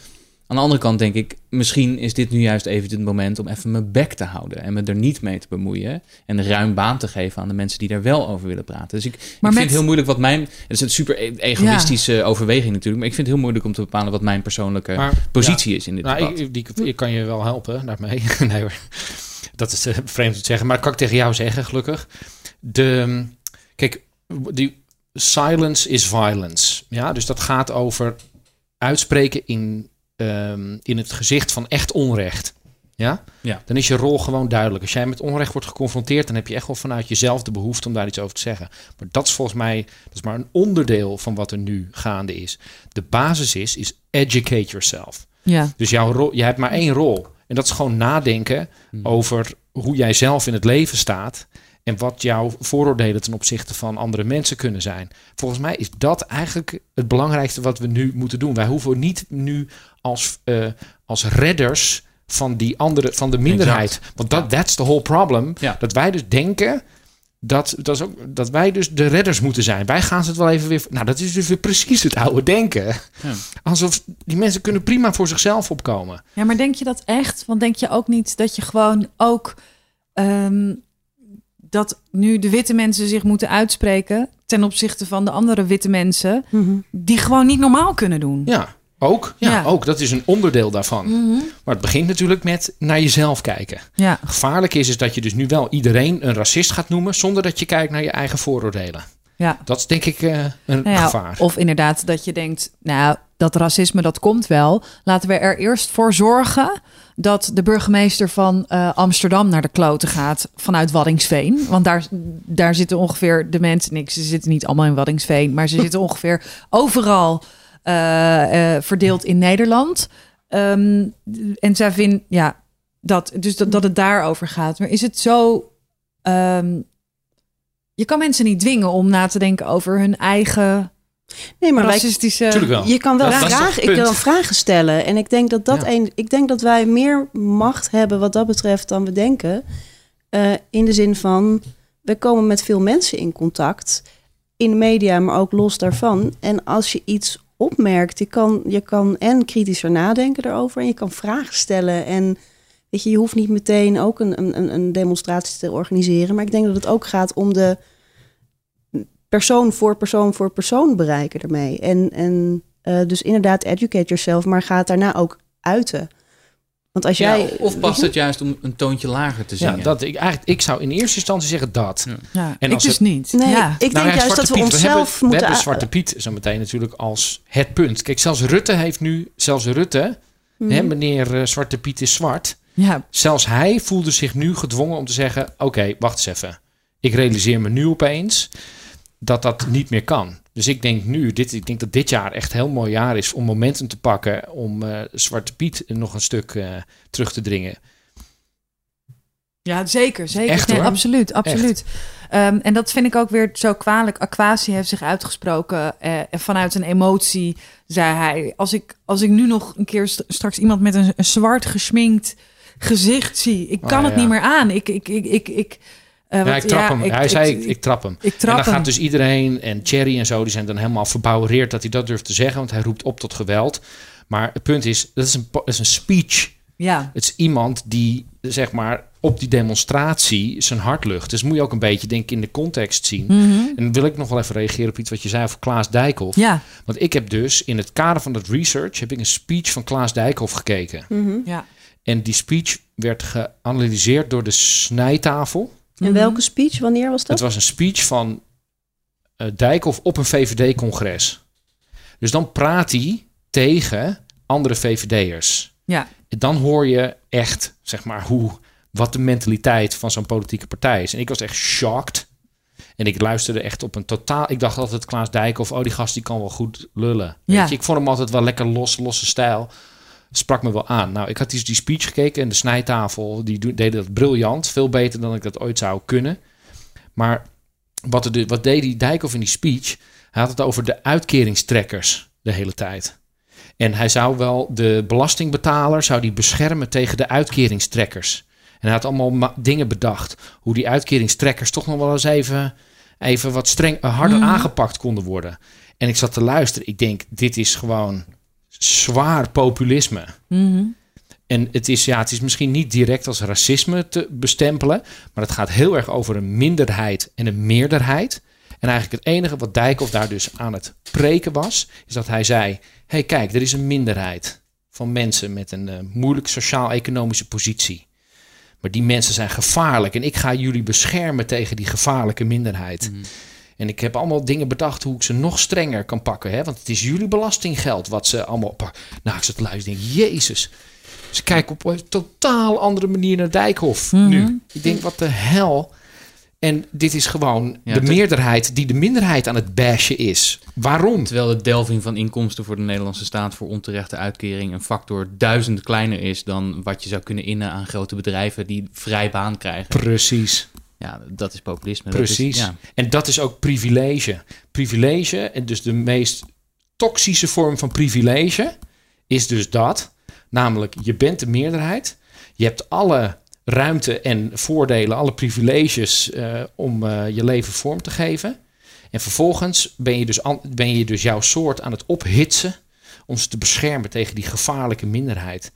Aan de andere kant denk ik, misschien is dit nu juist even het moment om even mijn bek te houden. En me er niet mee te bemoeien. En ruim baan te geven aan de mensen die daar wel over willen praten. Dus ik, ik met- vind het heel moeilijk wat mijn. Het is een super e- egoïstische overweging natuurlijk. Maar ik vind het heel moeilijk om te bepalen wat mijn persoonlijke Maar, positie is in dit Nou, debat. ik, die, ik kan je wel helpen daarmee. <laughs> nee hoor. Dat is eh, vreemd om te zeggen. Maar dat kan ik tegen jou zeggen, gelukkig. De, kijk, die silence is violence. Ja, dus dat gaat over uitspreken in, ehm, in het gezicht van echt onrecht. Ja? Ja. Dan is je rol gewoon duidelijk. Als jij met onrecht wordt geconfronteerd, dan heb je echt wel vanuit jezelf de behoefte om daar iets over te zeggen. Maar dat is volgens mij dat is maar een onderdeel van wat er nu gaande is. De basis is, is educate yourself. ja. Dus jouw rol, je hebt maar één rol. En dat is gewoon nadenken Hmm. over hoe jij zelf in het leven staat. En wat jouw vooroordelen ten opzichte van andere mensen kunnen zijn. Volgens mij is dat eigenlijk het belangrijkste wat we nu moeten doen. Wij hoeven niet nu als, eh, als redders van die andere, van de minderheid. Want dat that's the whole problem. Ja. Dat wij dus denken. Dat, dat, is ook, dat wij dus de redders moeten zijn. Wij gaan ze het wel even weer. Nou, dat is dus weer precies het oude denken. Ja. Alsof die mensen kunnen prima voor zichzelf opkomen. Ja, maar denk je dat echt? Want denk je ook niet dat je gewoon ook ehm, dat nu de witte mensen zich moeten uitspreken ten opzichte van de andere witte mensen Mhm. die gewoon niet normaal kunnen doen? Ja, ook. Ja, Ja. ook. Dat is een onderdeel daarvan. Mhm. Maar het begint natuurlijk met naar jezelf kijken. Ja. Gevaarlijk is, is dat je dus nu wel iedereen een racist gaat noemen... zonder dat je kijkt naar je eigen vooroordelen. Ja. Dat is denk ik eh, een Nou ja, gevaar. Of inderdaad dat je denkt, nou, dat racisme dat komt wel. Laten we er eerst voor zorgen dat de burgemeester van eh, Amsterdam naar de kloten gaat vanuit Waddingsveen. Want daar, daar zitten ongeveer de mensen, niks, ze zitten niet allemaal in Waddingsveen, maar ze zitten <laughs> ongeveer overal eh, verdeeld in Nederland. Ehm, en zij vindt, ja, dat, dus dat, dat het daarover gaat. Maar is het zo. ehm, je kan mensen niet dwingen om na te denken over hun eigen Nee, maar racistische. Wel. je kan wel vragen, ik kan vragen stellen. En ik denk dat, dat Ja. een, ik denk dat wij meer macht hebben wat dat betreft dan we denken. Eh, in de zin van, we komen met veel mensen in contact. In de media, maar ook los daarvan. En als je iets opmerkt, je kan, je kan en kritischer nadenken erover. En je kan vragen stellen. En weet je, je hoeft niet meteen ook een, een, een demonstratie te organiseren. Maar ik denk dat het ook gaat om de persoon voor persoon voor persoon bereiken ermee. En, en eh, dus inderdaad, educate yourself, maar ga het daarna ook uiten. Want als Ja, jij. of past het juist om een toontje lager te ja, zingen? dat, ik, eigenlijk, ik zou in eerste instantie zeggen dat. Ja. Ja, En ik als dus het- niet. Nee, ja. ik denk Nou ja, juist Zwarte dat we Piet, onszelf hebben, moeten. We hebben Zwarte Piet zo meteen natuurlijk als het punt. Kijk, zelfs Rutte heeft nu, zelfs Rutte, Mhm. hè, meneer eh, Zwarte Piet is zwart. Ja, Zelfs hij voelde zich nu gedwongen om te zeggen: Oké, wacht eens even. Ik realiseer me nu opeens dat dat niet meer kan. Dus ik denk nu, dit, ik denk dat dit jaar echt een heel mooi jaar is om momentum te pakken om eh, Zwarte Piet nog een stuk eh, terug te dringen. ja, zeker. zeker. Echt, nee, absoluut, absoluut. Ehm, en dat vind ik ook weer zo kwalijk. Aquasi heeft zich uitgesproken eh, vanuit een emotie, zei hij. Als ik, als ik nu nog een keer st- straks iemand met een, een zwart gesminkt gezicht zie, ik kan Oh, het ja. niet meer aan. Ik, ik, ik, ik, ik, eh, Ja, wat- ik trap hem. ik- hij ik- zei: ik, trap hem. ik En trap dan hem. gaat dus iedereen en Cherry en zo, die zijn dan helemaal verbouwereerd dat hij dat durft te zeggen, want hij roept op tot geweld. Maar het punt is, dat is een, po- dat is een speech. Ja, Het is iemand die, zeg maar, op die demonstratie zijn hart lucht. Dus moet je ook een beetje, denk ik, in de context zien. Mhm. En dan wil ik nog wel even reageren op iets wat je zei over Klaas Dijkhoff. ja, Want ik heb dus in het kader van dat research heb ik een speech van Klaas Dijkhoff gekeken. Mhm. ja. En die speech werd geanalyseerd door de snijtafel. En welke speech, wanneer was Het dat? was een speech van eh Dijkhoff op een VVD-congres. Dus dan praat hij tegen andere VVD'ers. Ja. En dan hoor je echt, zeg maar, hoe, wat de mentaliteit van zo'n politieke partij is. En ik was echt shocked. En ik luisterde echt op een totaal... Ik dacht altijd Klaas Dijkhoff, oh die gast die kan wel goed lullen. Weet Ja. je, ik vond hem altijd wel lekker los, losse stijl. Sprak me wel aan. Nou, ik had dus die speech gekeken en de snijtafel, die deden dat briljant. Veel beter dan ik dat ooit zou kunnen. Maar wat, de, wat deed die Dijkhoff in die speech? Hij had het over de uitkeringstrekkers de hele tijd. En hij zou wel de belastingbetaler zou die beschermen tegen de uitkeringstrekkers. En hij had allemaal ma- dingen bedacht. Hoe die uitkeringstrekkers toch nog wel eens even, even wat streng, eh, harder Mhm. aangepakt konden worden. En ik zat te luisteren. Ik denk, dit is gewoon zwaar populisme. Mhm. En het is, ja, het is misschien niet direct als racisme te bestempelen, maar het gaat heel erg over een minderheid en een meerderheid. En eigenlijk het enige wat Dijkhoff daar dus aan het preken was, is dat hij zei: hey, kijk, er is een minderheid van mensen met een eh, moeilijke sociaal-economische positie. Maar die mensen zijn gevaarlijk en ik ga jullie beschermen tegen die gevaarlijke minderheid. En ik heb allemaal dingen bedacht hoe ik ze nog strenger kan pakken. Hè? Want het is jullie belastinggeld wat ze allemaal pakken. Nou, ik zat te luisteren denk, jezus. Ze kijken op een totaal andere manier naar Dijkhoff Mhm. nu. Ik denk, wat de hel. En dit is gewoon Ja, de meerderheid die de minderheid aan het bashen is. Waarom? Terwijl de delving van inkomsten voor de Nederlandse staat voor onterechte uitkering een factor duizend kleiner is dan wat je zou kunnen innen aan grote bedrijven die vrij baan krijgen. Precies. Ja, dat is populisme. Dat is- Precies. ja. En dat is ook privilege. Privilege, en dus de meest toxische vorm van privilege, is dus dat. Namelijk, je bent de meerderheid. Je hebt alle ruimte en voordelen, alle privileges eh, om eh, je leven vorm te geven. En vervolgens ben je, dus ben je dus jouw soort aan het ophitsen om ze te beschermen tegen die gevaarlijke minderheid.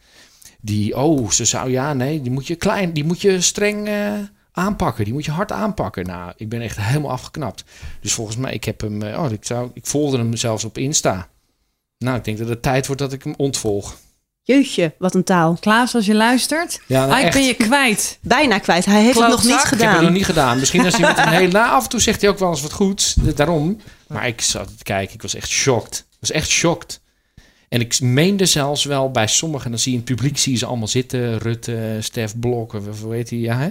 Die, oh, ze zou, ja, nee, die moet je klein, die moet je streng eh, aanpakken. Die moet je hard aanpakken. Nou, ik ben echt helemaal afgeknapt. Dus volgens mij, ik heb hem, eh, oh, ik, zou, ik volgde hem zelfs op Insta. Nou, ik denk dat het tijd wordt dat ik hem ontvolg. Jeutje, wat een taal. Klaas, als je luistert, Ja, nou, ik echt. ben je kwijt. Bijna kwijt. Hij heeft het nog niet Klootzak. Ik heb het gedaan. nog niet gedaan. Misschien als hij met een heel... Nou, af en toe zegt hij ook wel eens wat goeds. eh, Daarom. Maar ik zat te kijken. Ik was echt shocked. Ik was echt shocked. En ik meende zelfs wel bij sommigen... Dan zie je in het publiek zie je ze allemaal zitten. Rutte, Stef Blok, of of hoe heet hij? Ja, hè?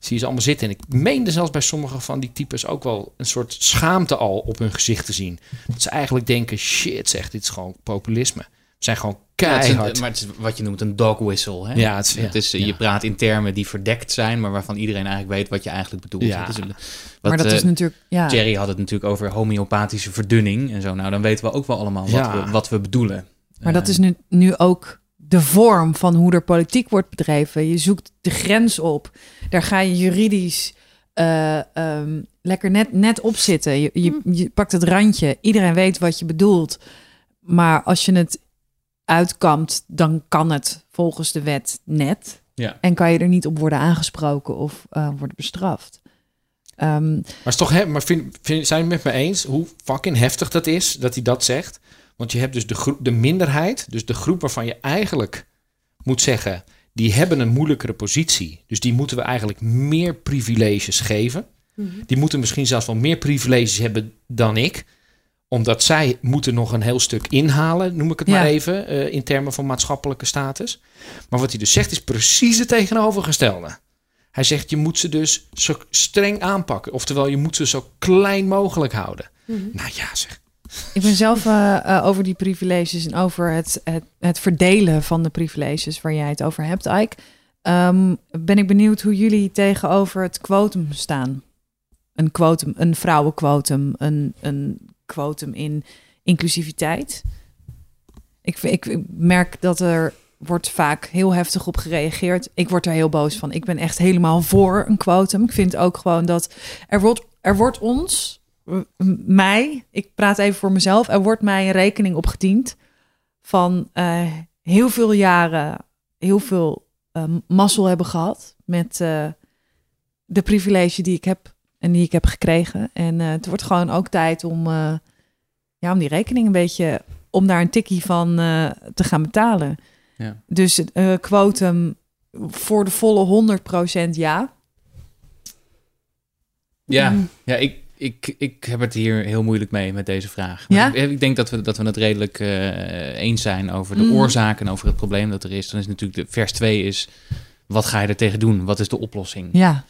Zie je ze allemaal zitten. En ik meende zelfs bij sommige van die types... ook wel een soort schaamte al op hun gezicht te zien. Dat ze eigenlijk denken... Shit zeg, dit is gewoon populisme. We zijn gewoon Ja, het is een- keihard. maar het is wat je noemt een dog whistle. Hè? Ja, het is- ja, het is, ja. Je praat in termen die verdekt zijn, maar waarvan iedereen eigenlijk weet wat je eigenlijk bedoelt. Ja. Het is een- wat, maar dat is eh, natuurlijk... Ja. Jerry had het natuurlijk over homeopathische verdunning en zo. Nou, dan weten we ook wel allemaal wat, Ja. we, wat we bedoelen. Maar dat Eh, is nu, nu ook de vorm van hoe er politiek wordt bedreven. Je zoekt de grens op. Daar ga je juridisch eh, ehm, lekker net, net op zitten. Je, je, je pakt het randje. Iedereen weet wat je bedoelt. Maar als je het uitkampt, dan kan het volgens de wet net. Ja. En kan je er niet op worden aangesproken of eh, worden bestraft. Ehm, Maar, is toch, hè, maar vind, vind, zijn jullie het met me eens hoe fucking heftig dat is dat hij dat zegt? Want je hebt dus de, groep, de minderheid, dus de groep waarvan je eigenlijk moet zeggen, die hebben een moeilijkere positie. Dus die moeten we eigenlijk meer privileges geven. Die moeten misschien zelfs wel meer privileges hebben dan ik. Omdat zij moeten nog een heel stuk inhalen, noem ik het Ja. maar even, eh, in termen van maatschappelijke status. Maar wat hij dus zegt is precies het tegenovergestelde. Hij zegt, je moet ze dus zo streng aanpakken. Oftewel, je moet ze zo klein mogelijk houden. Nou ja, zeg. Ik ben zelf eh, eh, over die privileges en over het, het, het verdelen van de privileges waar jij het over hebt, Ike. ehm, ben ik benieuwd hoe jullie tegenover het quotum staan. Een quotum, een vrouwenquotum, een, een quotum in inclusiviteit. Ik, ik, merk dat er wordt vaak heel heftig op gereageerd. Ik word er heel boos van. Ik ben echt helemaal voor een quotum. Ik vind ook gewoon dat er wordt, er wordt ons, mij, ik praat even voor mezelf, er wordt mij een rekening opgediend van eh, heel veel jaren, heel veel eh, mazzel hebben gehad met eh, de privilege die ik heb en die ik heb gekregen. En het wordt gewoon ook tijd om, ja, om die rekening een beetje, om daar een tikkie van te gaan betalen. Ja. Dus het quotum voor de volle 100% ja. Ja, Mm. ja ik, ik, ik heb het hier heel moeilijk mee met deze vraag. Maar Ja? Ik, ik denk dat we, dat we het redelijk eh, eens zijn over de Mm. oorzaken en over het probleem dat er is. Dan is natuurlijk de vers 2 is, wat ga je er tegen doen? Wat is de oplossing? Ja,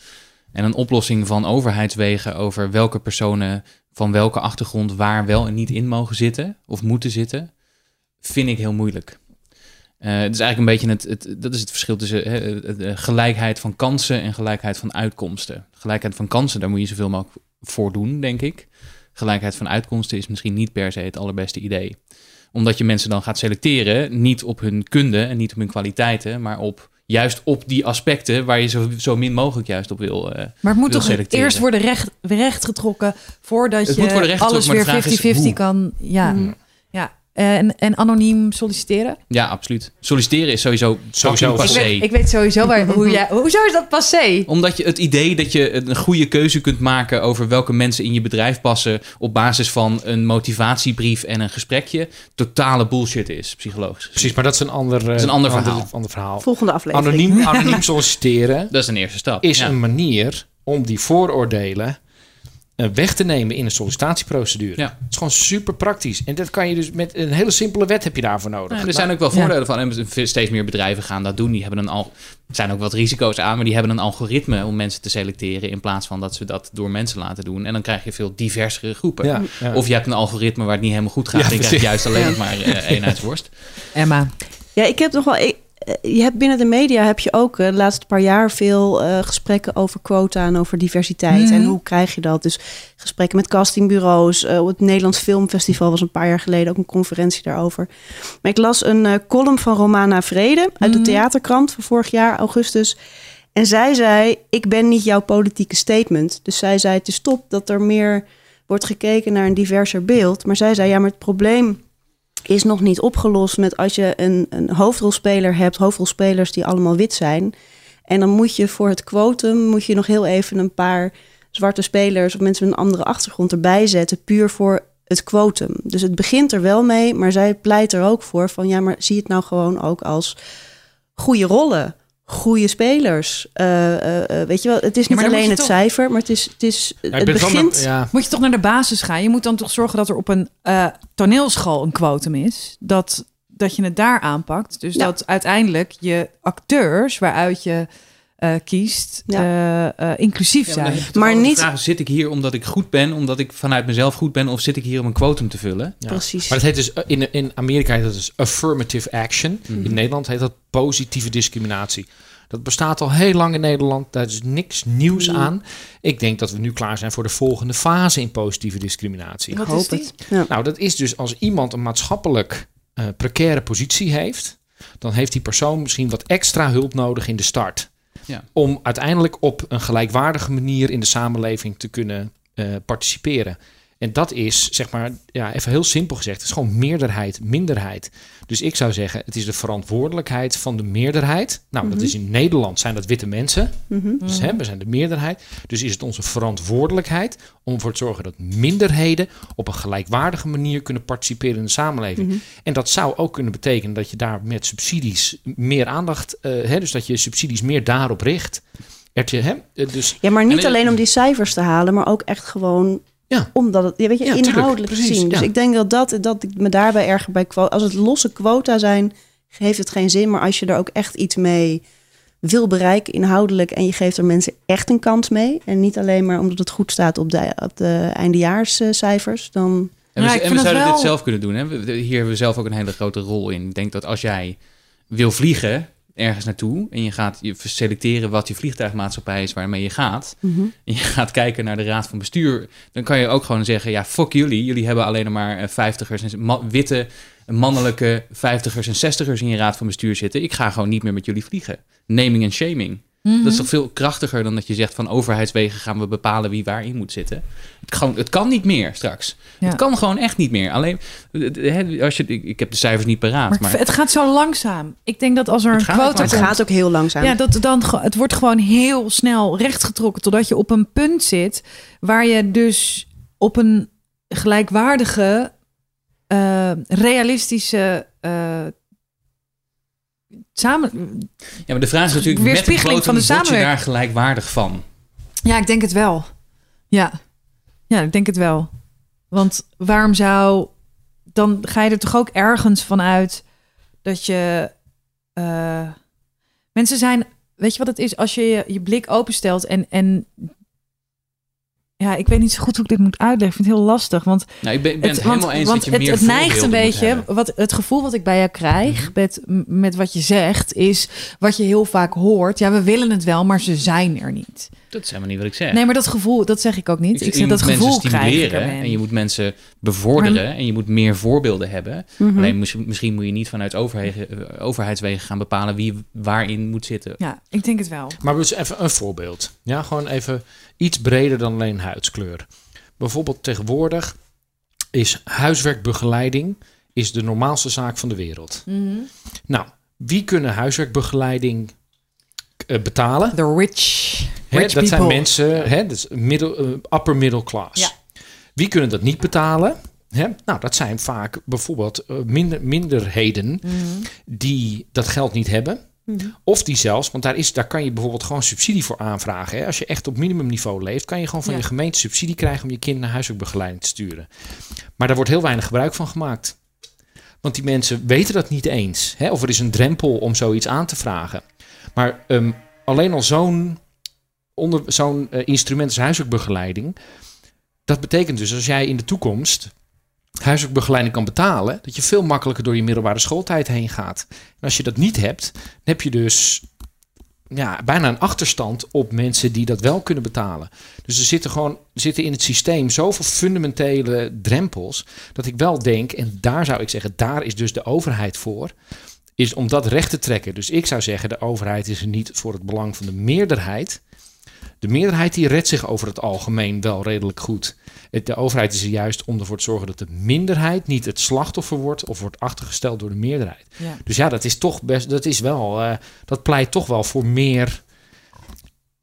En een oplossing van overheidswegen over welke personen van welke achtergrond waar wel en niet in mogen zitten of moeten zitten, vind ik heel moeilijk. Eh, het is eigenlijk een beetje het, het, dat is het verschil tussen de gelijkheid van kansen en gelijkheid van uitkomsten. Gelijkheid van kansen, daar moet je zoveel mogelijk voor doen, denk ik. Gelijkheid van uitkomsten is misschien niet per se het allerbeste idee. Omdat je mensen dan gaat selecteren, niet op hun kunde en niet op hun kwaliteiten, maar op juist op die aspecten waar je zo, zo min mogelijk juist op wil. eh, maar het moet toch eerst worden recht, recht getrokken voordat Het je alles weer vraag is 50-50 hoe? kan. Ja, Mm. ja. En, en anoniem solliciteren? Ja, absoluut. Solliciteren is sowieso, Sowieso. fucking Ik passé. weet, ik weet sowieso waar, hoe jij. <laughs> Hoezo is dat passé? Omdat je het idee dat je een goede keuze kunt maken over welke mensen in je bedrijf passen op basis van een motivatiebrief en een gesprekje totale bullshit is, psychologisch. Precies, maar dat is een ander, eh, is een ander verhaal. ander verhaal. Volgende aflevering. Anoniem, <laughs> anoniem solliciteren Dat is een eerste stap. is ja. een manier om die vooroordelen eh, weg te nemen in een sollicitatieprocedure. Ja. Het is gewoon super praktisch. En dat kan je dus met een hele simpele wet heb je daarvoor nodig. Ja, er zijn ook wel Ja. voordelen van. En steeds meer bedrijven gaan dat doen. Die hebben een al. Er zijn ook wat risico's aan, maar die hebben een algoritme om mensen te selecteren. In plaats van dat ze dat door mensen laten doen. En dan krijg je veel diversere groepen. Ja, ja. Of je hebt een algoritme waar het niet helemaal goed gaat. Ja, en je krijgt juist alleen nog maar eh, eenheidsworst. Emma. Ja, ik heb nog wel. Eh, je hebt binnen de media heb je ook eh, de laatste paar jaar veel eh, gesprekken over quota en over diversiteit. Mhm. En hoe krijg je dat? Dus gesprekken met castingbureaus. op het Nederlands Filmfestival was een paar jaar geleden ook een conferentie daarover. Maar ik las een column van Romana Vrede uit de Mhm. Theaterkrant van vorig jaar, augustus. En zij zei: Ik ben niet jouw politieke statement. Dus zij zei: Het is top dat er meer wordt gekeken naar een diverser beeld. Maar zij zei: Ja, maar het probleem is nog niet opgelost met als je een, een hoofdrolspeler hebt, hoofdrolspelers die allemaal wit zijn. En dan moet je voor het quotum moet je nog heel even een paar zwarte spelers of mensen met een andere achtergrond erbij zetten, puur voor het quotum. Dus het begint er wel mee, maar zij pleit er ook voor van ja, maar zie het nou gewoon ook als goede rollen, goede spelers. Eh, eh, eh, weet je wel, het is niet alleen het toch- cijfer, maar het is, het is Ja, het begint. ja, Moet je toch naar de basis gaan? Je moet dan toch zorgen dat er op een eh, toneelschool een quotum is. Dat, dat je het daar aanpakt. Dus Ja. dat uiteindelijk je acteurs waaruit je eh, kiest, eh, eh, inclusief Ja, zijn. Maar niet- vraag, zit ik hier omdat ik goed ben, omdat ik vanuit mezelf goed ben, of zit ik hier om een quotum te vullen? ja. Precies. Maar het heet dus, in, in Amerika heet dat dus affirmative action. Mhm. In Nederland heet dat positieve discriminatie. Dat bestaat al heel lang in Nederland. Daar is niks nieuws Mm. aan. Ik denk dat we nu klaar zijn voor de volgende fase in positieve discriminatie. Wat Ik hoop het. Ja. Nou, dat is dus als iemand een maatschappelijk eh, precaire positie heeft, dan heeft die persoon misschien wat extra hulp nodig in de start. Ja. Om uiteindelijk op een gelijkwaardige manier in de samenleving te kunnen eh, participeren. En dat is, zeg maar, ja, even heel simpel gezegd, het is gewoon meerderheid, minderheid. Dus ik zou zeggen, het is de verantwoordelijkheid van de meerderheid. Nou, dat is in Nederland zijn dat witte mensen. Mhm. Dus hè, we zijn de meerderheid. Dus is het onze verantwoordelijkheid om ervoor te zorgen dat minderheden op een gelijkwaardige manier kunnen participeren in de samenleving. Mhm. En dat zou ook kunnen betekenen dat je daar met subsidies meer aandacht, eh hè, dus dat je subsidies meer daarop richt. Er, hè, eh, dus Ja, maar niet En- alleen om die cijfers te halen, maar ook echt gewoon Ja. omdat het, ja, weet je, Ja, tuurlijk, inhoudelijk precies, gezien. Dus ja. ik denk dat, dat, dat ik me daarbij erger bij quota. Als het losse quota zijn, heeft het geen zin. Maar als je er ook echt iets mee wil bereiken, inhoudelijk, en je geeft er mensen echt een kans mee. En niet alleen maar omdat het goed staat op de, op de eindejaarscijfers, dan. En we, en we zouden wel- dit zelf kunnen doen. Hè? Hier hebben we zelf ook een hele grote rol in. Ik denk dat als jij wil vliegen ergens naartoe en je gaat je selecteren wat je vliegtuigmaatschappij is waarmee je gaat, en je gaat kijken naar de raad van bestuur, dan kan je ook gewoon zeggen, ja, fuck jullie. Jullie hebben alleen maar eh, vijftigers en ma- witte, mannelijke vijftigers en zestigers in je raad van bestuur zitten. Ik ga gewoon niet meer met jullie vliegen. Naming en shaming. Mhm. Dat is toch veel krachtiger dan dat je zegt van overheidswegen gaan we bepalen wie waarin moet zitten. Het, gewoon, het kan niet meer straks. Ja. Het kan gewoon echt niet meer. Alleen, hè, als je, ik, ik heb de cijfers niet paraat, Maar maar, het gaat zo langzaam. Ik denk dat als er Het een quota Het gaat ook heel langzaam. Ja, dat dan, het wordt gewoon heel snel rechtgetrokken totdat je op een punt zit waar je dus op een gelijkwaardige, eh, realistische eh, samen. ja, maar de vraag is natuurlijk, met een Weerspiegeling van de je samenwerking. daar gelijkwaardig van? Ja, ik denk het wel. Ja, ja, ik denk het wel. Want waarom zou dan ga je er toch ook ergens vanuit dat je eh, mensen zijn. Weet je wat het is als je je, je blik openstelt en en ja, ik weet niet zo goed hoe ik dit moet uitleggen. Ik vind het heel lastig, want Nou, ik ben, ik ben het, het helemaal want, eens want dat je het, meer het neigt een beetje. Mhm. Wat, het gevoel wat ik bij jou krijg met, met wat je zegt, is wat je heel vaak hoort. Ja, we willen het wel, maar ze zijn er niet. Dat is helemaal niet wat ik zeg. Nee, maar dat gevoel, dat zeg ik ook niet. Ik, zeg dat gevoel krijg en je moet mensen bevorderen en je moet meer voorbeelden hebben. Mhm. Alleen mis- misschien moet je niet vanuit overhegen- eh, overheidswegen gaan bepalen wie waarin moet zitten. Ja, ik denk het wel. Maar dus even een voorbeeld. Ja, gewoon even iets breder dan alleen huidskleur. Bijvoorbeeld tegenwoordig is huiswerkbegeleiding is de normaalste zaak van de wereld. Nou, wie kunnen huiswerkbegeleiding eh, betalen? The rich, Hè, dat zijn mensen, hè, dat is middel, eh, upper middle class. Ja. Wie kunnen dat niet betalen? Hè? Nou, dat zijn vaak bijvoorbeeld eh, minder, minderheden Mhm. die dat geld niet hebben. Of die zelfs, want daar, is, daar kan je bijvoorbeeld gewoon subsidie voor aanvragen. Hè? Als je echt op minimumniveau leeft, kan je gewoon van Ja. je gemeente subsidie krijgen om je kind naar huiswerkbegeleiding te sturen. Maar daar wordt heel weinig gebruik van gemaakt. Want die mensen weten dat niet eens. Hè? Of er is een drempel om zoiets aan te vragen. Maar ehm, alleen al zo'n onder zo'n eh, instrument als huiswerkbegeleiding. Dat betekent dus als jij in de toekomst huiswerkbegeleiding kan betalen, dat je veel makkelijker door je middelbare schooltijd heen gaat. En als je dat niet hebt, dan heb je dus ja, bijna een achterstand op mensen die dat wel kunnen betalen. Dus er zitten gewoon zitten in het systeem zoveel fundamentele drempels dat ik wel denk, en daar zou ik zeggen, daar is dus de overheid voor, is om dat recht te trekken. Dus ik zou zeggen, de overheid is er niet voor het belang van de meerderheid. De meerderheid die redt zich over het algemeen wel redelijk goed. De overheid is er juist om ervoor te zorgen dat de minderheid niet het slachtoffer wordt of wordt achtergesteld door de meerderheid. Ja. Dus ja, dat is toch best, dat is wel, eh, dat pleit toch wel voor meer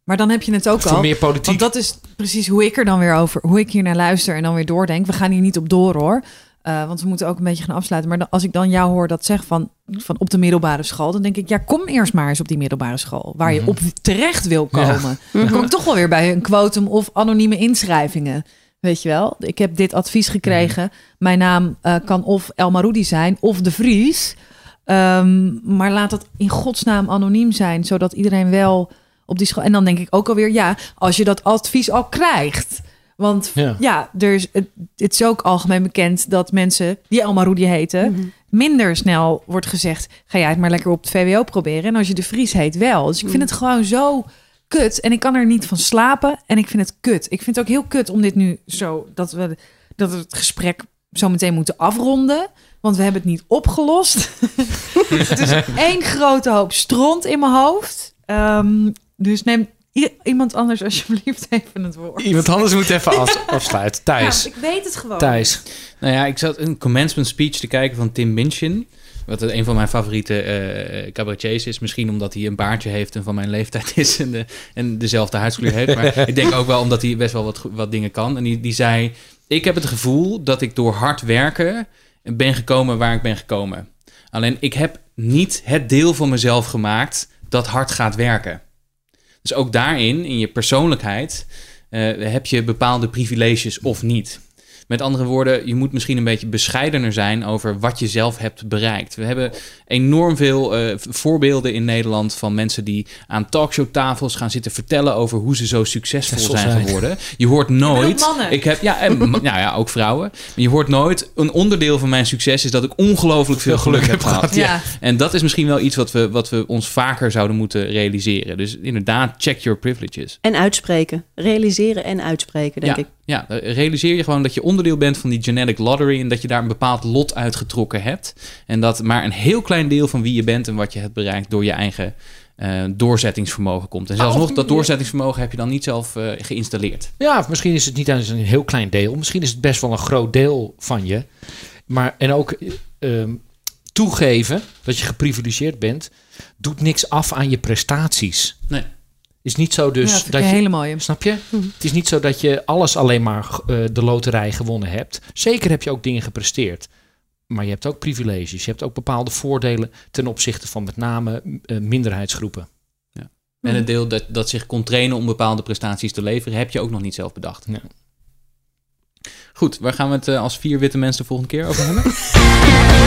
Maar dan heb je het ook Voor al. meer politiek. Want dat is precies hoe ik er dan weer over, hoe ik hier naar luister en dan weer doordenk. We gaan hier niet op door hoor. Eh, want we moeten ook een beetje gaan afsluiten. Maar dan- als ik dan jou hoor dat zeggen van, van op de middelbare school, dan denk ik, ja, kom eerst maar eens op die middelbare school. Waar je Mhm. op terecht wil Ja. komen. Dan kom ik toch wel weer bij een quotum of anonieme inschrijvingen. Weet je wel, ik heb dit advies gekregen. Mijn naam eh, kan of El Maroudi zijn of De Vries. Ehm, maar laat dat in godsnaam anoniem zijn, zodat iedereen wel op die school. En dan denk ik ook alweer, ja, als je dat advies al krijgt. Want Ja. ja, er is, het, het is ook algemeen bekend dat mensen die El Maroudi heten, Mhm. minder snel wordt gezegd: ga jij het maar lekker op het VWO proberen. En als je de Vries heet, wel. Dus ik vind het gewoon zo kut. En ik kan er niet van slapen. En ik vind het kut. Ik vind het ook heel kut om dit nu zo dat we dat we het gesprek zo meteen moeten afronden. Want we hebben het niet opgelost. <laughs> <laughs> het is één grote hoop stront in mijn hoofd. Ehm, dus neem iemand anders alsjeblieft <laughs> even het woord. Iemand anders moet even af- afsluiten. Thijs. Ja, ik weet het gewoon. Thijs. Nou ja, ik zat een commencement speech te kijken van Tim Minchin. Wat een van mijn favoriete eh cabaretiers is. Misschien omdat hij een baardje heeft en van mijn leeftijd is. En, de, en dezelfde huidskleur heeft. Maar <laughs> ik denk ook wel omdat hij best wel wat, wat dingen kan. En die, die zei... Ik heb het gevoel dat ik door hard werken ben gekomen waar ik ben gekomen. Alleen ik heb niet het deel van mezelf gemaakt dat hard gaat werken. Dus ook daarin, in je persoonlijkheid, eh, heb je bepaalde privileges of niet. Met andere woorden, je moet misschien een beetje bescheidener zijn over wat je zelf hebt bereikt. We hebben enorm veel eh, voorbeelden in Nederland van mensen die aan talkshowtafels gaan zitten vertellen over hoe ze zo succesvol zijn zijn. geworden. Je hoort nooit. mannen. Ik heb ja, en, <laughs> nou ja, ook vrouwen. Maar je hoort nooit. Een onderdeel van mijn succes is dat ik ongelooflijk veel geluk heb heb gehad. Ja. En dat is misschien wel iets wat we, wat we ons vaker zouden moeten realiseren. Dus inderdaad, check your privileges. En uitspreken. Realiseren en uitspreken, denk ja, ik. Ja, eh, realiseer je gewoon dat je onderdeel bent van die genetic lottery en dat je daar een bepaald lot uitgetrokken hebt. En dat maar een heel klein deel van wie je bent en wat je hebt bereikt door je eigen eh, doorzettingsvermogen komt. En zelfs Oh, nog dat doorzettingsvermogen heb je dan niet zelf eh, geïnstalleerd. Ja, of misschien is het niet eens een heel klein deel. Misschien is het best wel een groot deel van je. Maar, en ook ehm, toegeven dat je geprivilegeerd bent, doet niks af aan je prestaties. Nee. Is niet zo dus ja, dat je. hele mooie. Snap je? Het is niet zo dat je alles alleen maar eh, de loterij gewonnen hebt. Zeker heb je ook dingen gepresteerd. Maar je hebt ook privileges. Je hebt ook bepaalde voordelen ten opzichte van met name eh, minderheidsgroepen. En het deel dat, dat zich kon trainen om bepaalde prestaties te leveren, heb je ook nog niet zelf bedacht. Ja. Goed, waar gaan we het eh, als vier witte mensen de volgende keer over hebben? <laughs>